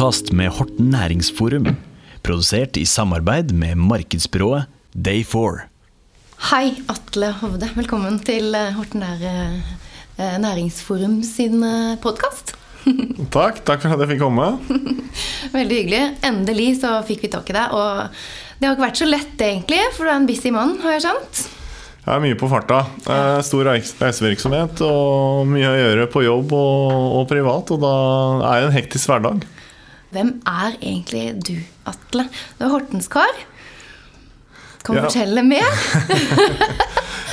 podkast med Horten Næringsforum. Produsert i samarbeid med markedsbyrået Day4. Hei, Atle Hovde. Velkommen til eh, Horten eh, Næringsforum sin podkast. Takk, takk for at jeg fikk komme. Veldig hyggelig. Endelig så fikk vi tak i deg. Og det har ikke vært så lett, egentlig, for du er en busy mann, har jeg skjønt? Jeg er mye på farta. Eh, stor reisevirksomhet og mye å gjøre på jobb og, og privat. Og da er det en hektisk hverdag. Hvem er egentlig du, Atle? Du er Hortenskar. Kan du ja. fortelle mer?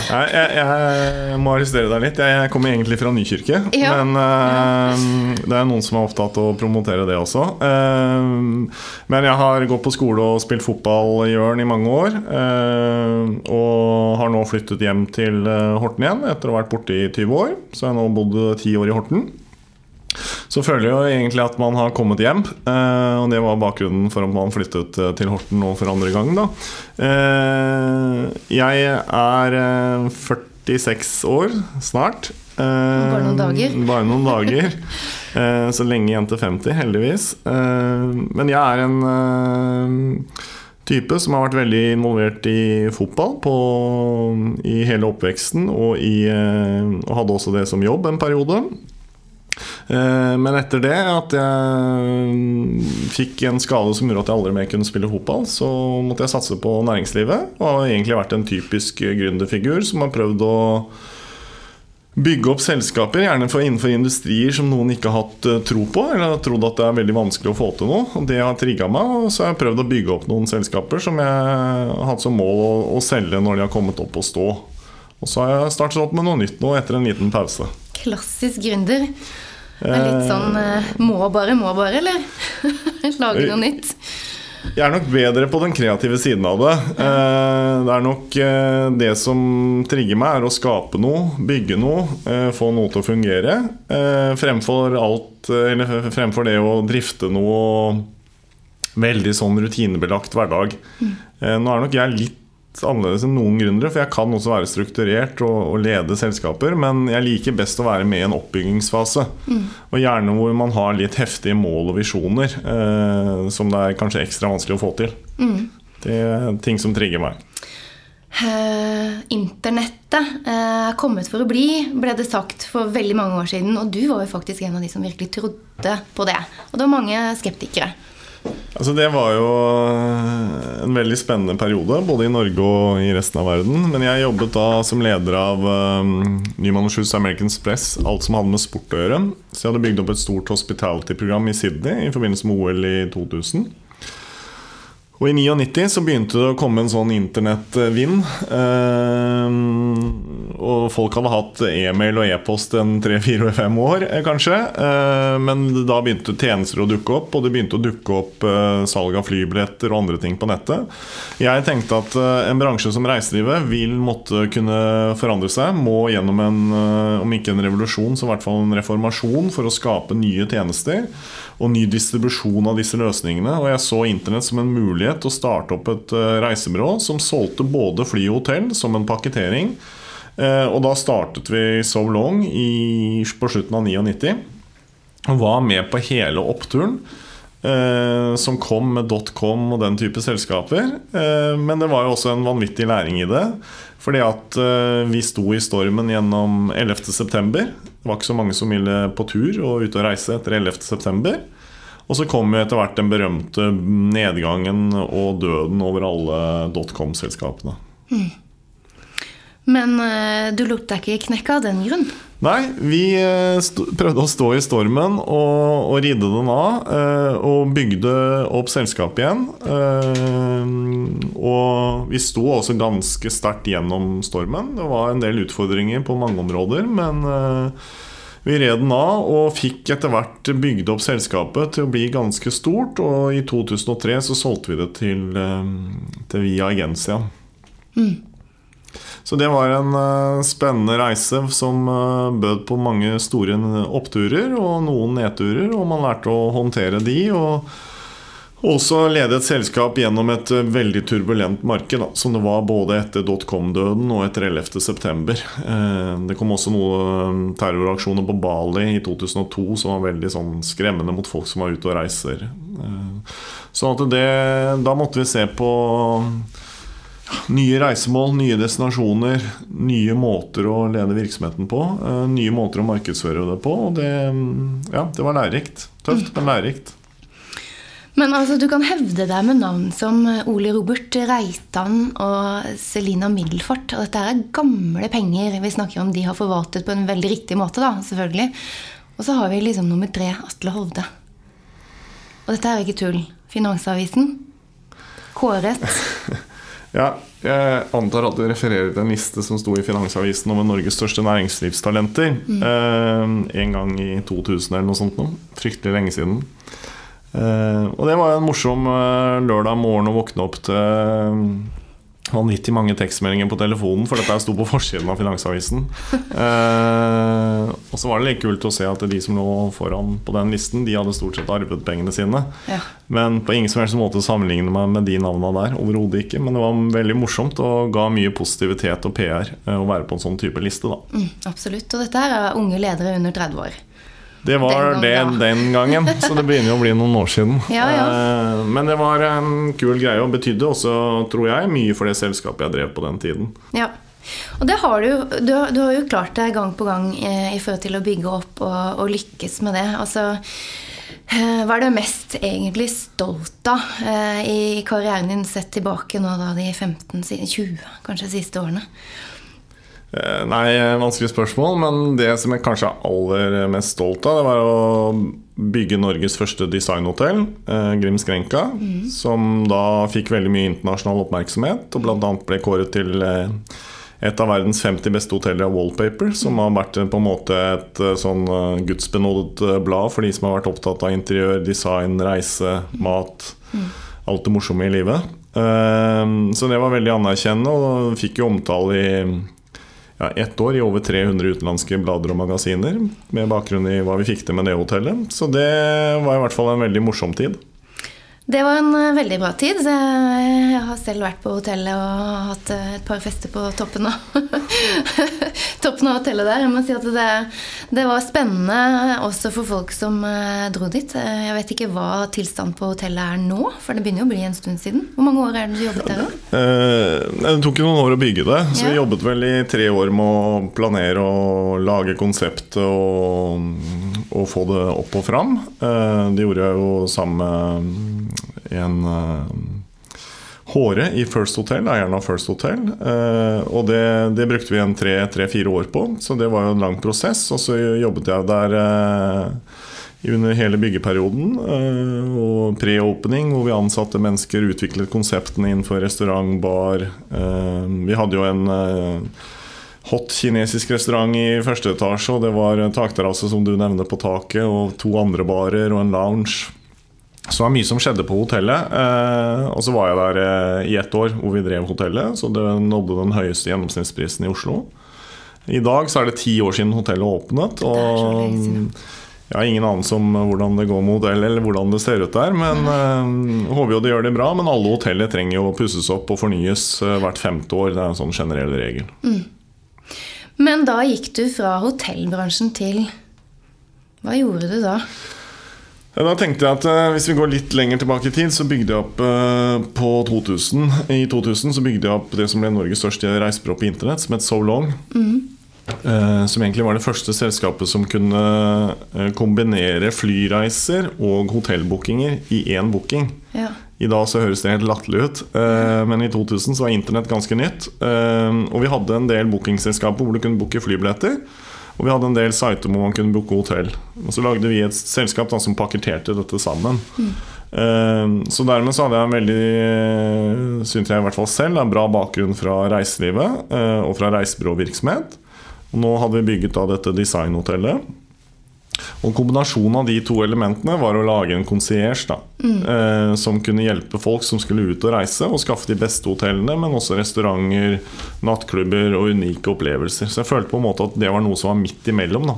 Nei, jeg, jeg, må arrestere deg litt. Jeg kommer egentlig fra Nykirke. Ja. Men uh, det er noen som er opptatt av å promotere det også. Uh, men jeg har gått på skole og spilt fotball i Jørn i mange år. Uh, og har nå flyttet hjem til Horten igjen etter å ha vært borte i 20 år. Så jeg har nå bodd ti år i Horten. Så føler jeg jo egentlig at man har kommet hjem. Eh, og det var bakgrunnen for at man flyttet eh, til Horten nå for andre gang. Da. Eh, jeg er 46 år snart. Bare noen dager. Bare noen dager. Så lenge igjen til 50, heldigvis. Men jeg er en type som har vært veldig involvert i fotball på, i hele oppveksten, og, i, og hadde også det som jobb en periode. Eh, men etter det, at jeg fikk en skade som gjorde at jeg aldri mer kunne spille fotball, så måtte jeg satse på næringslivet. Og har egentlig vært en typisk gründerfigur som har prøvd å bygge opp selskaper, gjerne for innenfor industrier som noen ikke har hatt eh, tro på, eller har trodd at det er veldig vanskelig å få til noe. Og det har trigga meg, og så har jeg prøvd å bygge opp noen selskaper som jeg har hatt som mål å, å selge når de har kommet opp og stå. Og så har jeg startet opp med noe nytt nå etter en liten pause. Klassisk gründer. Det er litt sånn eh, må bare, må bare, eller? Lage noe nytt. Jeg er nok bedre på den kreative siden av det. Eh, det er nok eh, det som trigger meg, er å skape noe, bygge noe, få noe til å fungere. Fremfor, alt, fremfor det å drifte noe veldig sånn rutinebelagt hverdag. Mm. Nå er nok jeg litt annerledes enn noen gründere, for jeg kan også være strukturert og, og, lede selskaper, men jeg liker best å være med i en oppbyggingsfase. Mm. Og gjerne hvor man har litt heftige mål og visjoner eh, som det er kanskje ekstra vanskelig å få til. Mm. Det er ting som trigger meg. Uh, internettet uh, er kommet for å bli, ble det sagt for veldig mange år siden. Og du var jo faktisk en av de som virkelig trodde på det. Og det var mange skeptikere. Altså Det var jo en veldig spennende periode, både i Norge og i resten av verden. Men jeg jobbet da som leder av um, Nyman Schultz American Express, alt som hadde med sport å gjøre. Så jeg hadde bygd opp et stort hospitality-program i Sydney i forbindelse med OL i 2000. Og i 99 så begynte det å komme en sånn internettvind. Eh, og folk hadde hatt e-mail og e-post en tre-fire-fem år, eh, kanskje. Eh, men da begynte tjenester å dukke opp, og det begynte å dukke opp salg av flybilletter og andre ting på nettet. Jeg tenkte at en bransje som reiselivet vil måtte kunne forandre seg. Må gjennom en, om ikke en revolusjon, så i hvert fall en reformasjon for å skape nye tjenester og ny distribusjon av disse løsningene. Og jeg så Internett som en mulighet til å starte opp et uh, reisebyrå som solgte både fly og hotell som en pakketering. Uh, og da startet vi So Long i, på slutten av 99. Og var med på hele oppturen. Uh, som kom med dotcom og den type selskaper. men det var jo også en vanvittig læring i det. Fordi at vi sto i stormen gjennom 11.9. Det var ikke så mange som ville på tur og ute og reise etter 11.9. Og så kom jo etter hvert den berømte nedgangen og døden over alle dotcom-selskapene. Mm. Men uh, du lot deg ikke knekke av den grunn? Nei, vi uh, prøvde å stå i stormen og, og ridde den av. Eh, og bygde opp selskapet igjen. og vi sto også ganske sterkt gjennom stormen. Det var en del utfordringer på mange områder, men vi red den av og fikk etter hvert bygd opp selskapet til å bli ganske stort. Og i 2003 så solgte vi det til, til Via Agencia. Mm. Så det var en uh, spennende reise som uh, bød på mange store oppturer og noen nedturer. Og man lærte å håndtere de. Og Også lede et selskap gjennom et eh, veldig turbulent marked, da, som det var både etter dotcom-døden og etter 11.9. Eh, det kom også noen terroraksjoner på Bali i 2002 som var veldig sånn skremmende mot folk som var ute og reiser. Så det, da måtte vi se på nye reisemål, nye destinasjoner, nye måter å lede virksomheten på. Nye måter å markedsføre det på. Og det, ja, det var lærerikt. Tøft, men lærerikt. Men altså, du kan hevde deg med navn som Ole Robert Reitan og Selina Middelfart. Og dette er gamle penger vi snakker om de har forvaltet på en veldig riktig måte. da, selvfølgelig. Og så har vi liksom nummer tre, Atle Hovde. Og dette er jo ikke tull. Finansavisen. Kåret. ja, jeg antar at du refererer til en liste som sto i Finansavisen over Norges største næringslivstalenter. Mm. Eh, en gang i 2000 eller noe sånt. Nå. Fryktelig lenge siden. Eh, og det var en morsom uh, lørdag morgen å våkne opp til uh, vanvittig mange tekstmeldinger på telefonen, for dette sto på forsiden av Finansavisen. og så var det like kult å se at de som lå foran på den listen, de hadde stort sett arvet pengene sine. Ja. Men på ingen som helst måte sammenligne meg med de navna der. Overhodet ikke. Men det var veldig morsomt og ga mye positivitet og PR å være på en sånn type liste. Da. Mm, absolutt. Og dette er unge ledere under 30 år. Det var den, gang, det den gangen, så det begynner jo å bli noen år siden. Ja, ja. Eh, men det var en kul greie og betydde også, tror jeg, mye for det selskapet jeg drev på den tiden. Ja. Og det har du, du, har, du har jo klart deg gang på gang eh, i forhold til å bygge opp og, og lykkes med det. Altså, eh, hva er du mest egentlig stolt av i karrieren din sett tilbake nå da de 15-20 kanskje siste årene? Eh, nei, vanskelig spørsmål. Men det som jeg kanskje er aller mest stolt av, det var å bygge Norges første designhotell, Grim Skrenka. Mm. Som da fikk veldig mye internasjonal oppmerksomhet, og bl.a. ble kåret til eh, et av verdens 50 beste hoteller av Wallpaper, som har vært på en måte et sånn gudsbenådet blad for de som har vært opptatt av interiør, design, reise, mat. Mm. Alt det morsomme i livet. Så det var veldig anerkjennende, og fikk jo omtale i ja, ett år i over 300 utenlandske blader og magasiner. Med bakgrunn i hva vi fikk til med det hotellet. Så det var i hvert fall en veldig morsom tid. Det var en eh, veldig bra tid. Jeg har selv vært på hotellet og hatt eh, et par fester på toppen av, toppen av hotellet der. Jeg må si at det, det, var spennende også for folk som eh, dro dit. Jeg vet ikke hva tilstanden på hotellet er nå, for det begynner jo å bli en stund siden. Hvor mange år er det du jobbet der? Eh, det tok jo noen år å bygge det, så ja. vi jobbet vel i tre år med å planere og lage konseptet og, og få det opp og fram. Det gjorde jeg jo sammen med en uh, Håre i First Hotel, eieren av First Hotel. Uh, og det, det, brukte vi en tre-fire år på, så det var jo en lang prosess. Og så jobbet jeg der uh, under hele byggeperioden. og pre-opening, hvor vi ansatte mennesker, utviklet konseptene innenfor restaurant, bar. vi hadde jo en hot kinesisk restaurant i første etasje, og det var takterrasse som du nevner på taket, og to andre barer og en lounge. Så det var mye som skjedde på hotellet. Eh, og så var jeg der eh, i ett år hvor vi drev hotellet, så det nådde den høyeste gjennomsnittsprisen i Oslo. I dag så er det ti år siden hotellet åpnet. Og jeg har ingen anelse om hvordan det går med hotellet eller hvordan det ser ut der. Men jeg håper jo det gjør det bra. Men alle hoteller trenger jo å pusses opp og fornyes hvert femte år. Det er en sånn generell regel. Mm. Men da gikk du fra hotellbransjen til Hva gjorde du da? Da tenkte jeg at uh, Hvis vi går litt lenger tilbake i tid, så bygde jeg opp uh, på 2000 I 2000 så bygde jeg opp det som ble Norges største reisebyrå på internett, som het So Long. Mm. Som egentlig var det første selskapet som kunne kombinere flyreiser og hotellbookinger i én booking. Ja. I dag så høres det helt latterlig ut, men i 2000 så var internett ganske nytt. og vi hadde en del bookingselskaper hvor du kunne booke flybilletter. Og vi hadde en del sider hvor man kunne booke hotell. Og så lagde vi et selskap da, som pakketerte dette sammen. Mm. Uh, så dermed så hadde jeg en veldig, syntes jeg i hvert fall selv, en bra bakgrunn fra reiselivet uh, og fra reisebyråvirksomhet. Og nå hadde vi bygget da dette designhotellet. Og kombinasjonen av de to elementene var å lage en concierge da, eh, som kunne hjelpe folk som skulle ut og reise, og skaffe de beste hotellene, men også restauranter, nattklubber og unike opplevelser. Så jeg følte på en måte at det var noe som var midt imellom. da,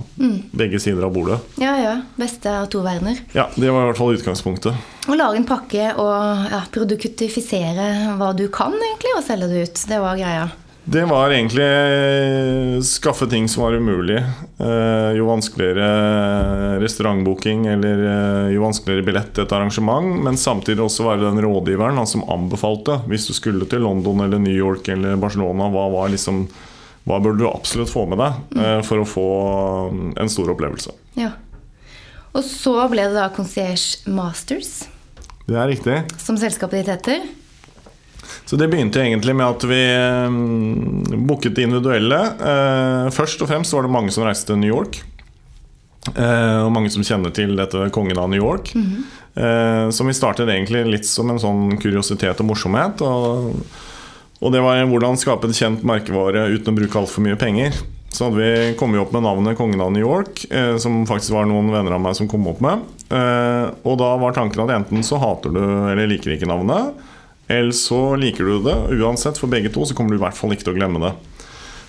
Begge sider av bordet. Ja, ja. Beste av to verdener. Ja, Det var i hvert fall utgangspunktet. Å lage en pakke og ja, produktifisere hva du kan, egentlig, og selge det ut. Det var greia. Det var egentlig eh, skaffe ting som var umulig. Eh, jo vanskeligere restaurantbooking eller eh, jo vanskeligere billett til et arrangement. Men samtidig også være den rådgiveren han som anbefalte. Hvis du skulle til London eller New York eller Barcelona, hva, var liksom, hva burde du absolutt få med deg eh, for å få mm, en stor opplevelse? Ja. Og så ble det da Concierge Masters, Det er riktig. som selskapet ditt heter. Så det begynte egentlig med at vi um, booket individuelle. Uh, først og fremst var det mange som reiste til New York. Uh, og mange som kjenner til dette kongen av New York. eh, som vi startet egentlig litt som en sånn kuriositet og morsomhet. Og, og det var hvordan skape et kjent merkevare uten å bruke altfor mye penger. Så hadde vi kommet opp med navnet Kongen av New York, eh, som faktisk var noen venner av meg som kom opp med. Eh, og da var tanken at enten så hater du eller liker ikke navnet, eller så liker du det. Uansett, for begge to så kommer du i hvert fall ikke til å glemme det.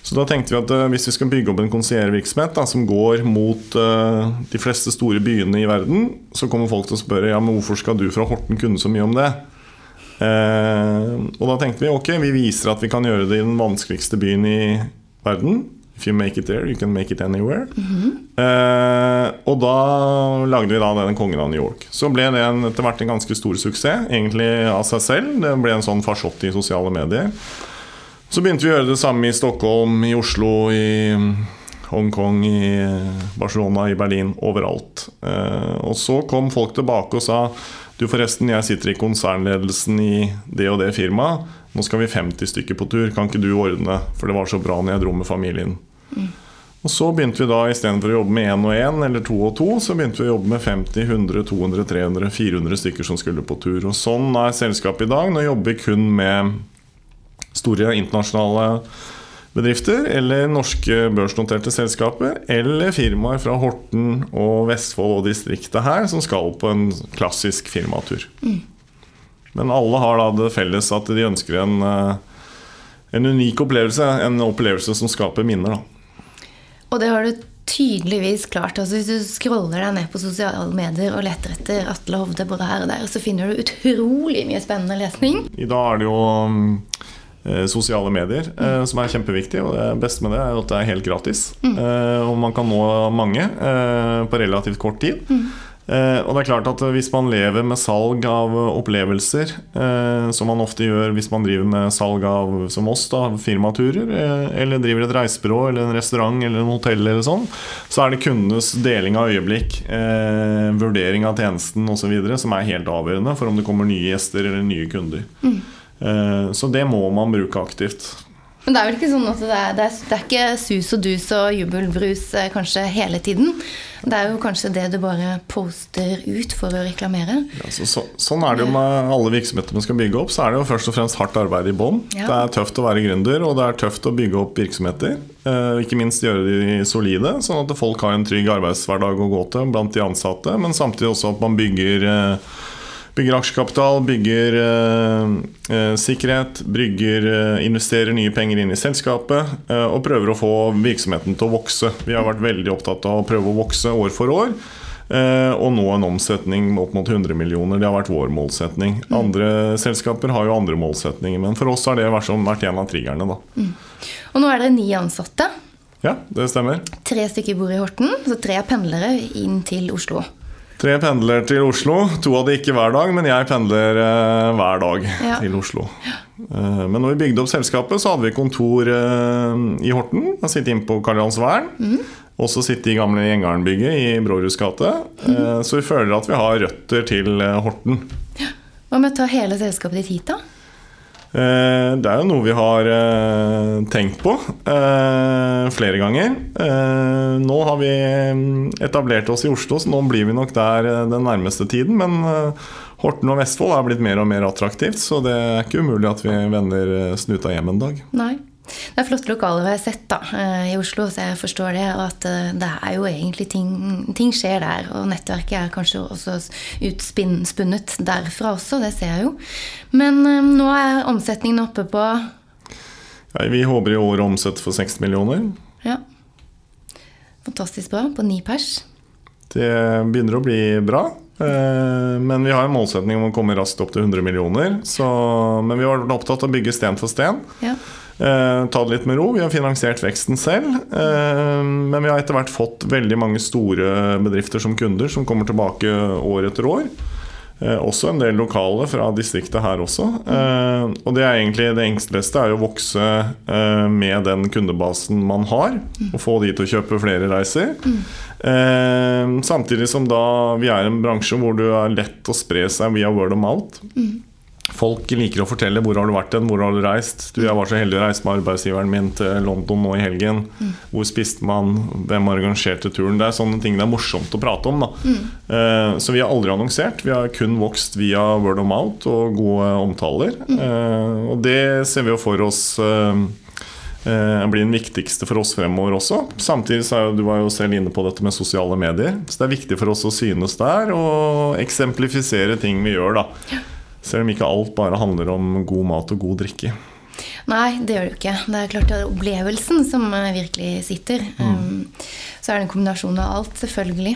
Så da tenkte vi at eh, hvis vi skal bygge opp en konsiervirksomhet som går mot uh, de fleste store byene i verden, så kommer folk til å spørre ja, men hvorfor skal du fra Horten kunne så mye om det. Uh, og da tenkte vi ok, vi viser at vi kan gjøre det i den vanskeligste byen i verden. If you make it there, you can make it anywhere. Eh, og da lagde vi da den kongen av New York. Så ble det en, etter hvert en ganske stor suksess, egentlig av seg selv. Det ble en sånn farsott i sosiale medier. Så begynte vi å gjøre det samme i Stockholm, i Oslo, i Hongkong, i Barcelona, i Berlin. Overalt. Eh, og så kom folk tilbake og sa du forresten, jeg sitter i konsernledelsen i det og det firmaet. Nå skal vi 50 stykker på tur. Kan ikke du ordne? For det var så bra når jeg dro med familien. Og så begynte vi da istedenfor å jobbe med én og én eller to og to, så begynte vi å jobbe med 50, 100, 200, 300, 400 stykker som skulle på tur. Og sånn er selskapet i dag. Nå jobber vi kun med store internasjonale bedrifter eller norske børsnoterte selskaper eller firmaer fra Horten og Vestfold og distriktet her som skal på en klassisk firmatur. Men alle har da det felles at de ønsker en, eh, en unik opplevelse. En opplevelse som skaper minner. da. Og det har du tydeligvis klart. Altså Hvis du scroller deg ned på sosiale medier og leter etter Atle Hovde både her og der, så finner du utrolig mye spennende lesning. I dag er det jo mm, eh, sosiale medier eh, som er kjempeviktig. Og det beste med det er at det er helt gratis. Eh, og man kan nå mange på relativt kort tid. Eh, og det er klart at Hvis man lever med salg av opplevelser, eh, som man ofte gjør hvis man driver med salg av som oss, da, firmaturer, eh, eller driver et reisebyrå eller en restaurant eller en hotell, eller sånn, så er det kundenes deling av øyeblikk, eh, vurdering av tjenesten osv. som er helt avgjørende for om det kommer nye gjester eller nye kunder. Mm. så det må man bruke aktivt. Men det er vel ikke sånn at det er, det er, det er ikke sus og dus og jubelbrus eh, kanskje hele tiden. Det er jo kanskje det du bare poster ut for å reklamere. Ja, så, så, sånn er det jo med alle virksomheter man skal bygge opp. Så er det jo først og fremst hardt arbeid i bånn. Ja. Det er tøft å være gründer, og det er tøft å bygge opp virksomheter. Eh, ikke minst gjøre de solide, sånn at folk har en trygg arbeidshverdag å gå til blant de ansatte. Men samtidig også at man bygger eh, Bygger aksjekapital, bygger eh, eh, sikkerhet, brygger, eh, investerer nye penger inn i selskapet eh, og prøver å få virksomheten til å vokse. Vi har vært veldig opptatt av å prøve å vokse år for år. eh, og nå en omsetning opp mot 100 millioner. Det har vært vår målsetning. Andre selskaper har jo andre målsetninger, men for oss har det vært, som, vært en av triggerne. Da. Og nå er dere ni ansatte. Ja, det stemmer. Tre stykker bor i Horten, så tre er pendlere inn til Oslo. Tre pendler til Oslo. To av de ikke hver dag, men jeg pendler eh, hver dag Ja. til Oslo. Eh, men når vi bygde opp selskapet, så hadde vi kontor eh, i Horten. Jeg sitter inne på Karl Johans Vern. Også sitte i gamle Gjengaren-bygget i Bråruds gate. Eh, så vi føler at vi har røtter til eh, Horten. Hva med å ta hele selskapet ditt hit, da? Eh, Det er jo noe vi har eh, tenkt på eh, flere ganger. Nå har vi mm, etablert oss i Oslo, så nå blir vi nok der den nærmeste tiden. Men Horten og Vestfold er blitt mer og mer attraktivt, så det er ikke umulig at vi vender snuta hjem en dag. Nei. Det er flotte lokaler har jeg sett da, eh, i Oslo, så jeg forstår det. Og at eh, det er jo egentlig ting, ting skjer der. Og nettverket er kanskje også utspunnet derfra også, det ser jeg jo. Men eh, nå er omsetningen oppe på ja, Vi håper i år å omsette for 60 millioner. Ja. Fantastisk bra. På ni pers. Det begynner å bli bra. Men vi har en målsetning om å komme raskt opp til 100 millioner. Så, men vi har vært opptatt av å bygge sten for sten. Ja. Eh, ta det litt med ro. Vi har finansiert veksten selv. Eh, men vi har etter hvert fått veldig mange store bedrifter som kunder, som kommer tilbake år etter år. Eh, også en del lokale fra distriktet her også. Eh, og det er egentlig det enkleste er å vokse eh, med den kundebasen man har. Og få de til å kjøpe flere reiser. Eh, samtidig som da vi er en bransje hvor det er lett å spre seg via word of mouth. Folk liker å fortelle hvor har du vært hen, hvor har du reist. Du, jeg var så heldig å reise med arbeidsgiveren min til London nå i helgen. Mm. Hvor spiste man? Hvem arrangerte turen? Det er sånne ting det er morsomt å prate om. Mm. Eh, så vi har aldri annonsert. Vi har kun vokst via word of mouth og gode omtaler. Mm. Eh, og det ser vi jo for oss eh, blir den viktigste for oss fremover også. Samtidig så er du var jo selv inne på dette med sosiale medier. Så det er viktig for oss å synes der og eksemplifisere ting vi gjør. da selv om ikke alt bare handler om god mat og god drikke. Nei, det gjør det jo ikke. Det er klart det er opplevelsen som eh, virkelig sitter. Mm. Um, så er det en kombinasjon av alt, selvfølgelig.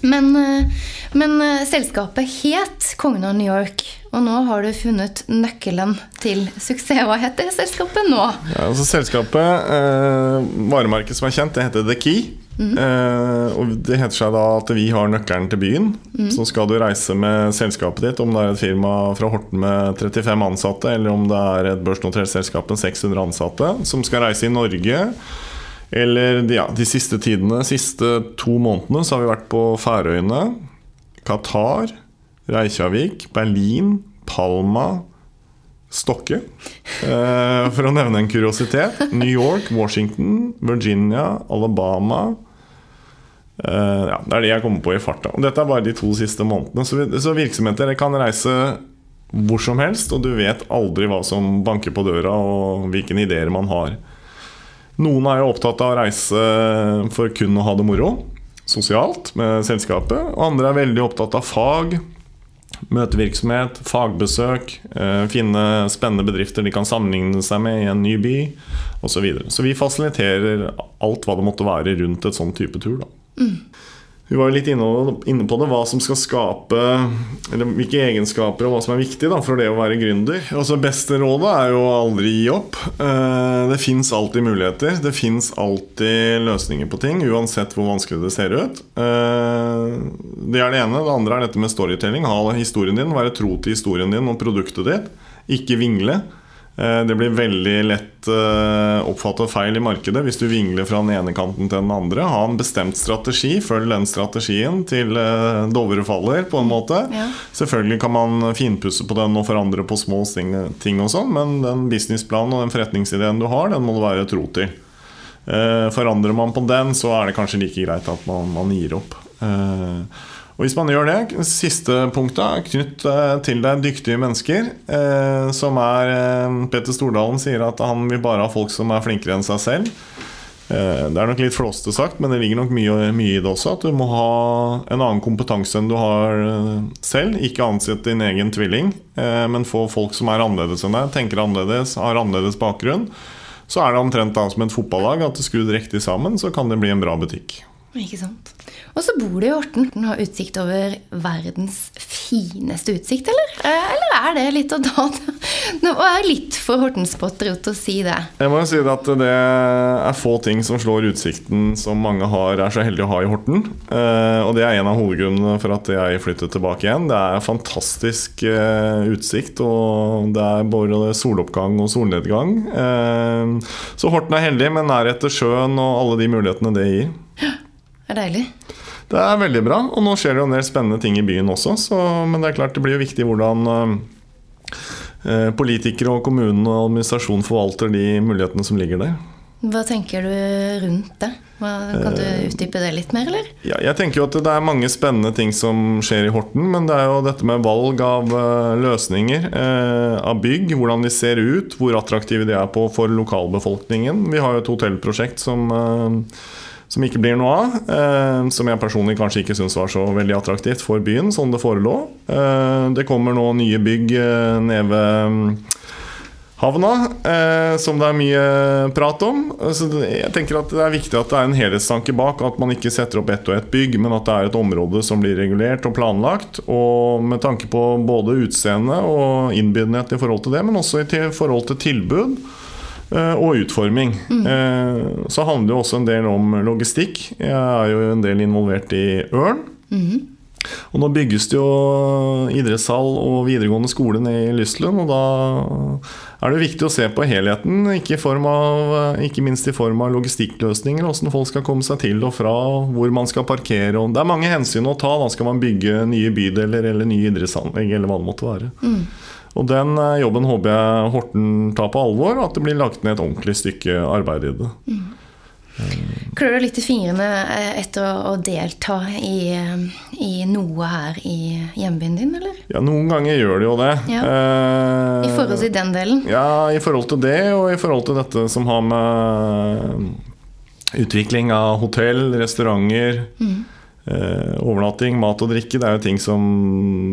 Men, eh, men, eh, selskapet het Kongen av New York, og nå har du funnet nøkkelen til suksess. Hva heter selskapet nå? Ja, altså Selskapet, eh, varemerket som er kjent, det heter The Key. Mm. Eh, og Det heter seg da at vi har nøkkelen til byen. Mm. Så skal du reise med selskapet ditt, om det er et firma fra Horten med 35 ansatte, eller om det er et børsnotert selskap med 600 ansatte, som skal reise i Norge. Eller ja, de siste tidene, de siste to månedene, så har vi vært på Færøyene, Qatar, Reykjavik, Berlin, Palma, Stokke, eh, for å nevne en kuriositet. New York, Washington, Virginia, Alabama, Uh, ja, Det er det jeg kommer på i farta. Dette er bare de to siste månedene. Så, så virksomheter kan reise hvor som helst, og du vet aldri hva som banker på døra, og hvilke ideer man har. Noen er jo opptatt av å reise for kun å ha det moro, sosialt, med selskapet. Og andre er veldig opptatt av fag, møtevirksomhet, fagbesøk. Uh, finne spennende bedrifter de kan sammenligne seg med i en ny by, osv. Så, så vi fasiliterer alt hva det måtte være rundt et sånn type tur. da vi var litt inne på det, hva som skal skape Eller hvilke egenskaper og hva som er viktig da, for det å være gründer. Altså Beste rådet er jo aldri gi opp. Eh, det fins alltid muligheter. Det fins alltid løsninger på ting, uansett hvor vanskelig det ser ut. Eh, det er det ene. Det andre er dette med storytelling. Ha historien din, være tro til historien din og produktet ditt. Ikke vingle. Eh, det blir veldig lett oppfatta oppfattet feil i markedet hvis du vingler fra den ene kanten til den andre. Ha en bestemt strategi, følg den strategien til eh, Dovre faller, på en måte. Ja. Selvfølgelig kan man finpusse på den og forandre på små ting, og sånn, men den businessplanen og den forretningsideen du har, den må du være tro til. Forandrer man på den, så er det kanskje like greit at man, man gir opp. Og hvis man gjør det, siste punktet knytt eh, til deg dyktige mennesker. Eh, som er eh, Petter Stordalen sier at han vil bare ha folk som er flinkere enn seg selv. Eh, det er nok litt flåste sagt, men det ligger nok mye, mye, i det også. At du må ha en annen kompetanse enn du har eh, selv. Ikke ansett din egen tvilling, eh, men få folk som er annerledes enn deg, tenker annerledes, har annerledes bakgrunn. Så er det omtrent da som et fotballag at skrudd riktig sammen, så kan det bli en bra butikk. Ikke sant. Og så bor du i Horten. Den har utsikt over verdens fineste utsikt, eller? Eh, eller er det litt å ta Nå er litt for Hortenspotter å si det. Jeg må jo si at det er få ting som slår utsikten som mange har, er så heldige å ha i Horten. Eh, og det er en av hovedgrunnene for at jeg flyttet tilbake igjen. Det er fantastisk eh, utsikt, og det er både soloppgang og solnedgang. Så Horten er heldig med nærhet til sjøen og alle de mulighetene det gir. Det er deilig. Det er veldig bra. Og nå skjer det jo en del spennende ting i byen også. Så, men det er klart det blir jo viktig hvordan uh, politikere og kommunen og administrasjonen forvalter de mulighetene som ligger der. Hva tenker du rundt det? Hva, kan du utdype det litt mer, eller? Ja, jeg tenker jo at det er mange spennende ting som skjer i Horten. Men det er jo dette med valg av løsninger, av bygg. Hvordan de ser ut, hvor attraktive de er på for lokalbefolkningen. Vi har jo et hotellprosjekt som, som ikke blir noe av. som jeg personlig kanskje ikke syns var så veldig attraktivt for byen, sånn det forelå. det kommer nå nye bygg nede ved havna, eh, som det er mye prat om. Så jeg tenker at Det er viktig at det er en helhetstanke bak. At man ikke setter opp ett og ett bygg, men at det er et område som blir regulert og planlagt. Og med tanke på både utseende og innbydenhet i forhold til det, men også i forhold til tilbud eh, og utforming. Mm. Eh, så handler det også en del om logistikk. Jeg er jo en del involvert i Ørn. Mm. Og nå bygges det jo idrettshall og videregående skole nede i Lyslund. og da er det viktig å se på helheten, ikke, av, ikke minst i form av logistikkløsninger, hvordan folk skal komme seg til og fra, hvor man skal parkere. det er mange hensyn å ta. Da skal man bygge nye bydeler eller nye idrettsanlegg eller hva det måtte være. Mm. Og den eh, jobben håper jeg Horten tar på alvor, og at det blir lagt ned et ordentlig stykke arbeid i det. Mm. Klør du litt i fingrene eh, etter å, delta i, eh, i, noe her i hjembyen din, eller? Ja, noen ganger gjør det jo det. Ja. Eh, I forhold til den delen? Ja, i forhold til det, og i forhold til dette som har med utvikling av hotell, restauranter mm. Eh, Overnatting, mat og drikke, det er jo ting som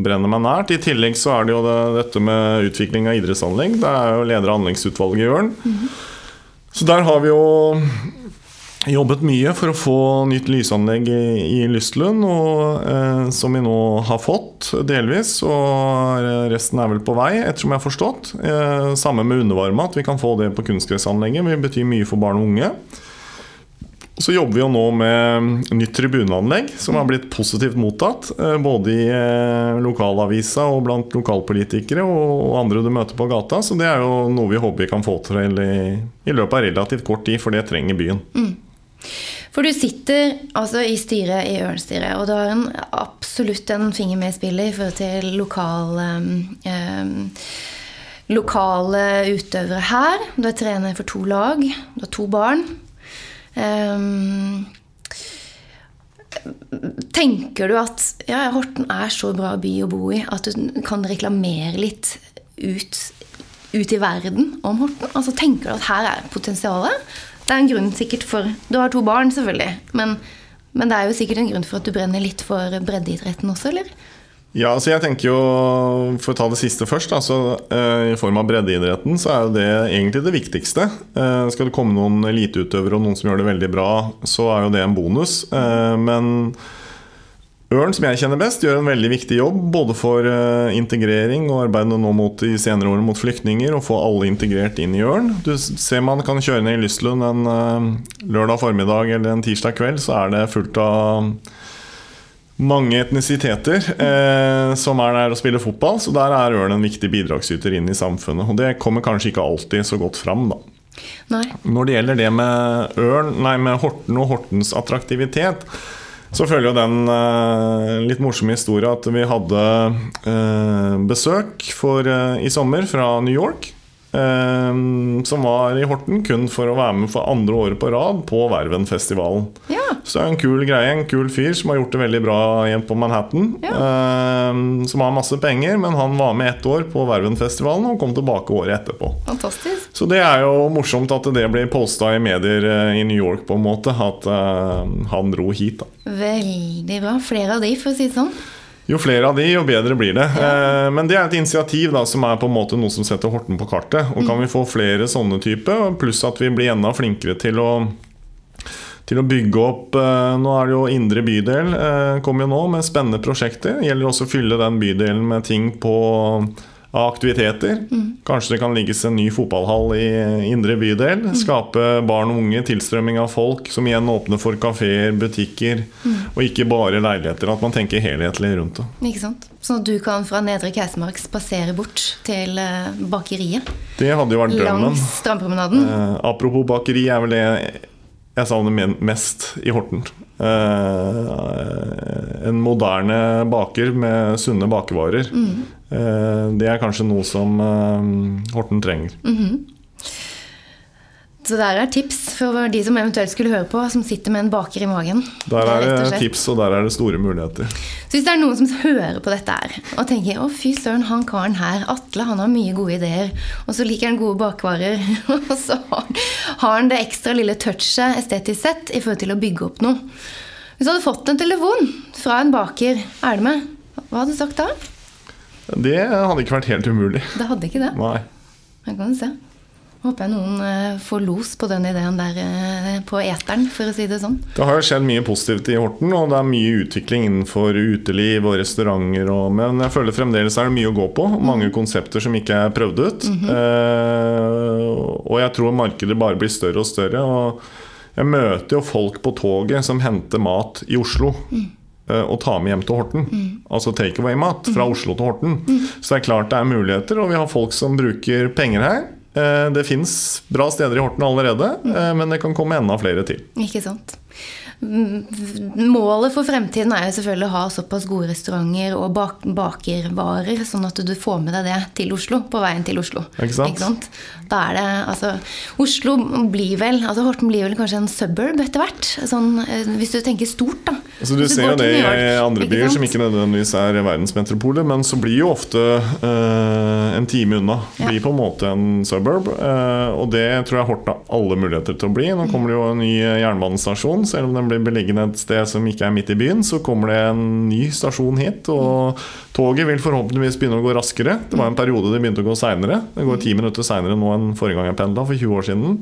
brenner meg nært. I tillegg så er det jo det, dette med utvikling av idrettsanlegg. Det er jo leder av anleggsutvalget i Mm -hmm. Så der har vi jo jobbet mye for å få nytt lysanlegg i, i Lystlund, og, eh, som vi nå har fått, delvis. Og resten er vel på vei, ettersom jeg har forstått. Eh, samme med undervarme, at vi kan få det på kunstgressanlegget. Det betyr mye for barn og unge. Så jobber vi jo nå med nytt tribuneanlegg, som har blitt positivt mottatt. Eh, både i eh, lokalavisa og blant lokalpolitikere og andre du møter på gata. Så det er jo noe vi håper vi kan få til i, i løpet av relativt kort tid, for det trenger byen. Mm. For du sitter altså i styret i Ørnstyret, og du har en, absolutt en finger med i spillet i forhold til lokal, um, lokale utøvere her. Du er trener for to lag, du har to barn. Um, tenker du at ja, Horten er så bra by å bo i at du kan reklamere litt ut, ut i verden om Horten? Altså Tenker du at her er potensialet? Det er en grunn sikkert for Du har to barn, selvfølgelig. Men, men, det er jo sikkert en grunn for at du brenner litt for breddeidretten også, eller? Ja, altså jeg tenker jo, For å ta det siste først, altså, uh, i form av breddeidretten, så er jo det egentlig det viktigste. Uh, skal det komme noen eliteutøvere og noen som gjør det veldig bra, så er jo det en bonus. Uh, men Ørn, som jeg kjenner best, gjør en veldig viktig jobb både for integrering og arbeidet nå mot i senere årene mot flyktninger, og få alle integrert inn i Ørn. Du ser man kan kjøre ned i Lystlund en lørdag formiddag eller en tirsdag kveld, så er det fullt av mange etnisiteter eh, som er der og spiller fotball. Så der er Ørn en viktig bidragsyter inn i samfunnet. Og det kommer kanskje ikke alltid så godt fram, da. Nei. Når det gjelder det med, Ørn, nei, med Horten og Hortens attraktivitet, så følger jo den eh, litt morsomme historien at vi hadde eh, besøk for, uh, i sommer fra New York. Som var i Horten kun for å være med for andre året på rad på Vervenfestivalen. Ja. Så det er en kul greie. En kul fyr som har gjort det veldig bra igjen på Manhattan. Ja. som har masse penger, men han var med ett år på Vervenfestivalen og kom tilbake året etterpå. Fantastisk Så det er jo morsomt at det blir posta i medier i New York på en måte, at han dro hit. da Veldig bra. Flere av de, for å si det sånn. Jo flere av de, jo bedre blir det. Ja. Eh, men det er et initiativ da, som er på en måte noe som setter Horten på kartet. Og Kan mm. vi få flere sånne typer, pluss at vi blir enda flinkere til å til å bygge opp eh, Nå er det jo Indre bydel eh, kommer jo nå med spennende prosjekter. Det gjelder også å fylle den bydelen med ting på av aktiviteter. Mm. Kanskje det kan ligges en ny fotballhall i indre bydel. Mm. Skape barn og unge, tilstrømming av folk, som igjen åpner for kafeer, butikker. Mm. Og ikke bare leiligheter. At man tenker helhetlig rundt det. Ikke sant? Sånn at du kan fra Nedre Keismark spasere bort til eh, bakeriet. Det hadde jo vært drømmen. Langs strandpromenaden. Eh, apropos bakeri, er vel det jeg savner mest i Horten. Eh, en moderne baker med sunne bakevarer. Mm. Eh, det er kanskje noe som eh, Horten trenger. Mm -hmm. Så der er tips for de som eventuelt skulle høre på, som sitter med en baker i magen. Der er det tips, og der er det store muligheter. Så hvis det er noen som hører på dette her og tenker å fy søren, han karen her, Atle, han har mye gode ideer, og så liker han gode bakvarer, og så har, har han det ekstra lille touchet estetisk sett i forhold til å bygge opp noe. Hvis du hadde fått en telefon fra en baker, er du med? Hva hadde du sagt da? Det hadde ikke vært helt umulig. Det hadde ikke det. Nei. Jeg kan se. Håper jeg noen eh, får los på den ideen der eh, på eteren, for å si det sånn. Det har jo skjedd mye positivt i Horten, og det er mye utvikling innenfor uteliv og restauranter. Og, men jeg føler fremdeles er det mye å gå på. Mange konsepter som ikke er prøvd ut. eh, og jeg tror markedet bare blir større og større. Og jeg møter jo folk på toget som henter mat i Oslo. eh, Og ta med hjem til Horten. Altså takeaway-mat fra Oslo til Horten. Så det er klart det er muligheter, og vi har folk som bruker penger her. Eh, Det fins bra steder i Horten allerede, eh, men det kan komme enda flere til. Ikke sant? Mm, Målet for fremtiden er jo selvfølgelig å ha såpass gode restauranter og bak bakervarer, sånn at du får med deg det til Oslo, på veien til Oslo. Ikke sant? Da er det, altså, Oslo blir vel, altså Horten blir vel kanskje en suburb etter hvert, sånn, eh, hvis du tenker stort, da. Altså, du du ser jo det York, i andre byer som ikke nødvendigvis er verdensmetropoler, men så blir jo ofte eh, en time unna. Ja. Blir på en måte en suburb. eh, og det tror jeg Horten har alle muligheter til å bli. Nå kommer det jo en ny jernbanestasjon. Selv om den blir beliggende et sted som ikke er midt i byen, så kommer det en ny stasjon hit. Og toget vil forhåpentligvis begynne å gå raskere. Det var en periode det begynte å gå seinere. Det går ti minutter seinere nå enn forrige gang jeg pendla, for 20 år siden.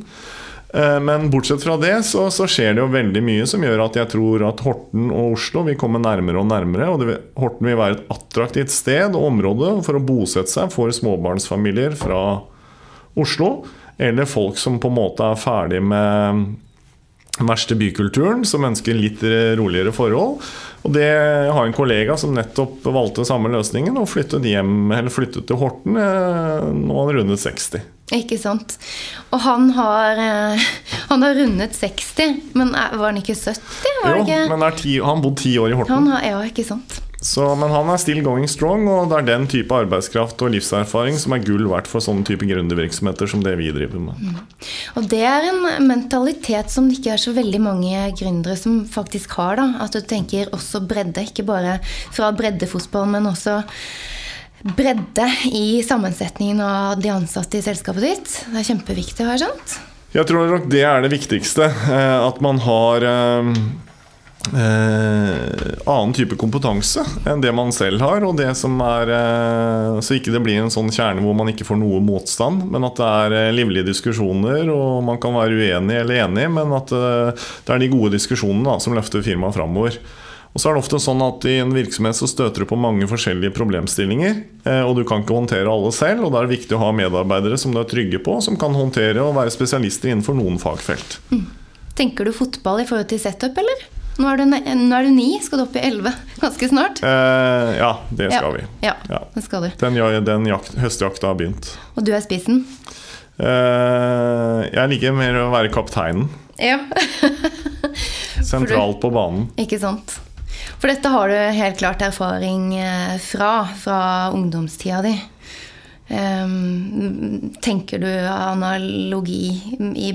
Eh, Men bortsett fra det så, så skjer det jo veldig mye som gjør at jeg tror at Horten og Oslo vil komme nærmere og nærmere. Og vil, Horten vil være et attraktivt sted og område for å bosette seg for småbarnsfamilier fra Oslo. Eller folk som på en måte er ferdig med verste bykulturen, som ønsker litt roligere forhold. Og det jeg har en kollega som nettopp valgte samme løsningen og flyttet hjem, eller flyttet til Horten. eh, Nå han rundet 60. Ikke sant. Og han har, eh, han har rundet 60, men var han ikke 70? Var Jo, ikke? men ti, han bodde bodd ti år i Horten. Han har, ja, ikke sant. Så, men han er still going strong, og det er den type arbeidskraft og livserfaring som er gull verdt for sånne type gründervirksomheter som det vi driver med. Og det er en mentalitet som det ikke er så veldig mange gründere som faktisk har. da, At du tenker også bredde, ikke bare fra breddefotball, men også bredde i sammensetningen av de ansatte i selskapet ditt. Det er kjempeviktig, har jeg skjønt. Jeg tror nok det er det viktigste. eh, At man har eh, annen type kompetanse enn det man selv har. Og det som er eh, Så ikke det blir en sånn kjerne hvor man ikke får noe motstand, men at det er eh, livlige diskusjoner, og man kan være uenig eller enig, men at eh, det er de gode diskusjonene da, som løfter firmaet framover. Og så er det ofte sånn at I en virksomhet så støter du på mange forskjellige problemstillinger. eh, Og du kan ikke håndtere alle selv. og Da er det viktig å ha medarbeidere som du er trygge på, som kan håndtere og være spesialister innenfor noen fagfelt. Tenker du fotball i forhold til setup, eller? Nå er du, nå er du ni, skal du opp i elleve ganske snart. Eh, ja, det skal ja. vi. Ja, Ja. det skal du. Den, den jakt, høstjakta har begynt. Og du er spissen? Eh, jeg liker mer å være kapteinen. Ja. Sentralt på banen. Ikke sant. For dette har du helt klart erfaring eh, fra, fra ungdomstida di. Um, tenker du analogi i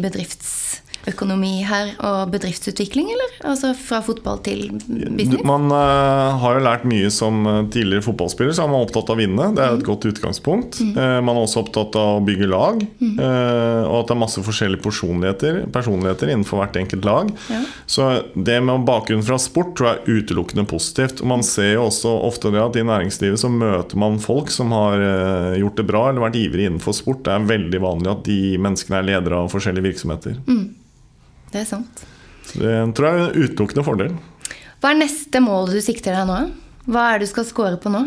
bedriftsøkonomi her og bedriftsutvikling, eller? Altså fra fotball til business? Man uh, har jo lært mye som eh, tidligere fotballspiller, så er man opptatt av å vinne. Det er et godt utgangspunkt. Eh, man er også opptatt av å bygge lag, eh, og at det er masse forskjellige personligheter, personligheter innenfor hvert enkelt lag. Ja. Så det med bakgrunn fra sport tror jeg er utelukkende positivt. Og man ser jo også ofte det at i næringslivet så møter man folk som har gjort det bra eller vært ivrige innenfor sport. Det er veldig vanlig at de menneskene er ledere av forskjellige virksomheter. Det er sant. Det tror jeg er en utelukkende fordel. Hva er neste mål du sikter deg nå? Hva er det du skal score på nå?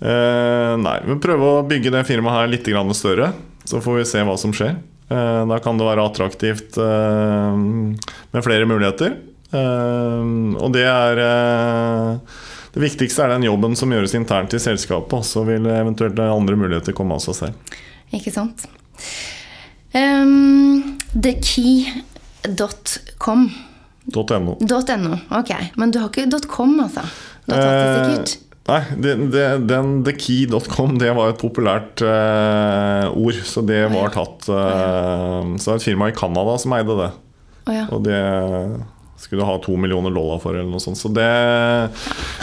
Eh, nei, vi prøver å bygge det firmaet her litt grann større. Så får vi se hva som skjer. Eh, da kan det være attraktivt eh, med flere muligheter. Eh, og det er eh, Det viktigste er den jobben som gjøres internt i selskapet. Og så vil eventuelt andre muligheter komme av seg selv. Ikke sant? Um, thekey.com. .no. .no, ok. Men du har ikke .com, altså? Du har tatt det Eh, sikkert? Nei, det, det, den thekey.com det var et populært eh, ord, så det var tatt eh, Så det er et firma i Canada som eide det. Oh, ja. Og det skulle ha to millioner dollar for, eller noe sånt. Så det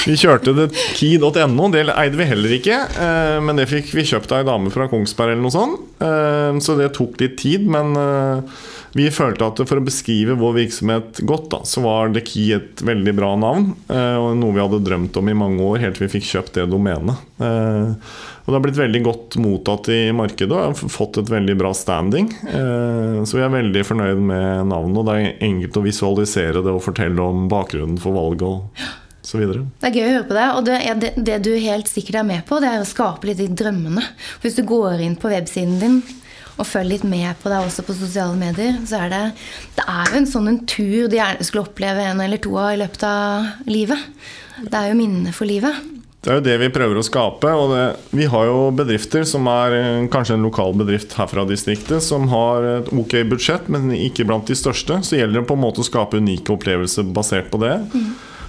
Vi kjørte det key.no, det eide vi heller ikke. eh, Men det fikk vi kjøpt av ei dame fra Kongsberg eller noe sånt. Eh, Så det tok litt tid, men eh, vi følte at for å beskrive vår virksomhet godt, da, så var The Key et veldig bra navn. eh, Og noe vi hadde drømt om i mange år, helt til vi fikk kjøpt det domenet. Eh, Og det har blitt veldig godt mottatt i markedet og har fått et veldig bra standing. Eh, Så vi er veldig fornøyd med navnet, og det er enkelt å visualisere det og fortelle om bakgrunnen for valget og. Det er gøy å høre på deg. Og det, det, det du helt sikkert er med på, det er å skape litt de drømmene. Hvis du går inn på websiden din og følg litt med på deg også på sosiale medier, så er det Det er jo en sånn en tur du gjerne skulle oppleve en eller to av i løpet av livet. Det er jo minner for livet. Det er jo det vi prøver å skape. og det, Vi har jo bedrifter som er eh, kanskje en lokal bedrift her fra distriktet, som har et ok budsjett, men ikke blant de største. Så gjelder det på en måte å skape unike opplevelser basert på det.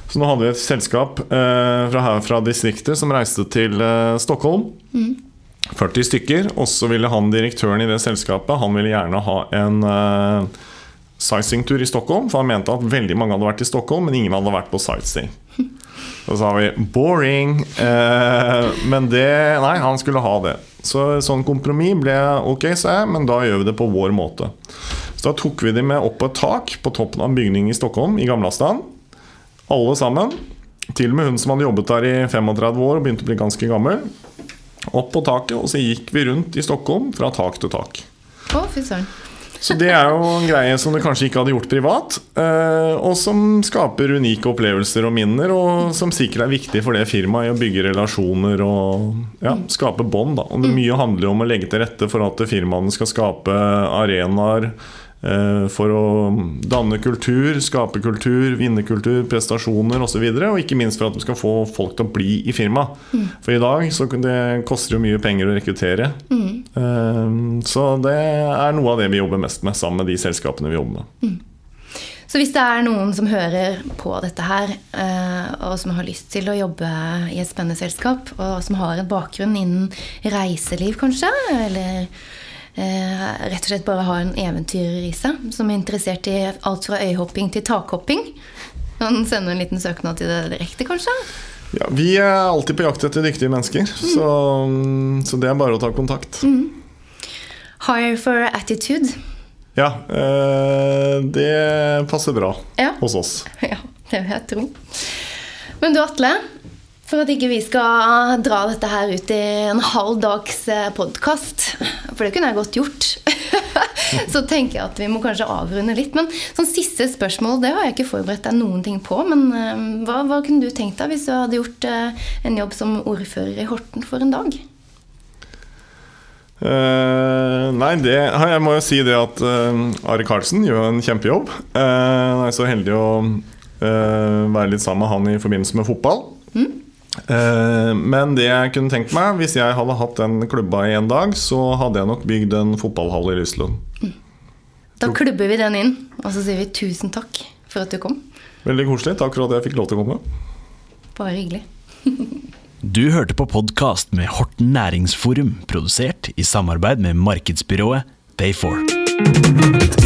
Så nå hadde vi et selskap eh, fra her fra distriktet som reiste til eh, Stockholm. 40 stykker. Og så ville han direktøren i det selskapet Han ville gjerne ha en uh, sightseeingtur i Stockholm. For han mente at veldig mange hadde vært i Stockholm, men ingen hadde vært på sightseeing. Så sa vi 'boring'. Uh, men det Nei, han skulle ha det. Så sånn kompromiss ble ok, sa jeg, men da gjør vi det på vår måte. Så da tok vi de med opp på et tak på toppen av en bygning i Stockholm, i Gamlastan. Alle sammen. Til og med hun som hadde jobbet der i 35 år og begynte å bli ganske gammel. Opp på taket, og så gikk vi rundt i Stockholm fra tak til tak. Å, fy søren. Så det er jo en greie som du kanskje ikke hadde gjort privat, eh, og som skaper unike opplevelser og minner, og som sikkert er viktig for det firmaet i å bygge relasjoner og ja, skape bånd. Det Mye handler jo om å legge til rette for at firmaene skal skape arenaer for å danne kultur, skape kultur, vinne kultur, prestasjoner osv. Og, så og ikke minst for at du skal få folk til å bli i firmaet. For i dag så det koster jo mye penger å rekruttere. Mm. Så det er noe av det vi jobber mest med sammen med de selskapene vi jobber med. Så hvis det er noen som hører på dette her, eh, og som har lyst til å jobbe i et spennende selskap, og som har en bakgrunn innen reiseliv, kanskje, eller eh, rett og slett bare har en eventyrer i seg, som er interessert i alt fra øyhopping til takhopping, kan sende en liten søknad til det direkte, kanskje? Ja, vi er alltid på jakt etter dyktige mennesker, så, så det er bare å ta kontakt. Hire for attitude. Ja, eh, det passer bra Ja. hos oss. Ja, det vil jeg tro. Men du, Atle. For at ikke vi skal dra dette her ut i en halv dags podkast, for det kunne jeg godt gjort, så tenker jeg at vi må kanskje avrunde litt. Men sånn siste spørsmål, det har jeg ikke forberedt deg noen ting på. Men uh, hva, hva kunne du tenkt deg hvis du hadde gjort uh, en jobb som ordfører i Horten for en dag? Uh, nei, det Jeg må jo si det at Are Karlsen gjør en kjempejobb. Jeg er så heldig å være litt sammen med han i forbindelse med fotball. Eh, men det jeg kunne tenkt meg, hvis jeg hadde hatt den klubba i en dag, så hadde jeg nok bygd en fotballhall i Lyslund Da klubber vi den inn, og så sier vi tusen takk for at du kom. Veldig koselig. Takk for at jeg fikk lov til å komme. Bare hyggelig. Du hørte på podkast med Horten Næringsforum, produsert i samarbeid med markedsbyrået Pay4.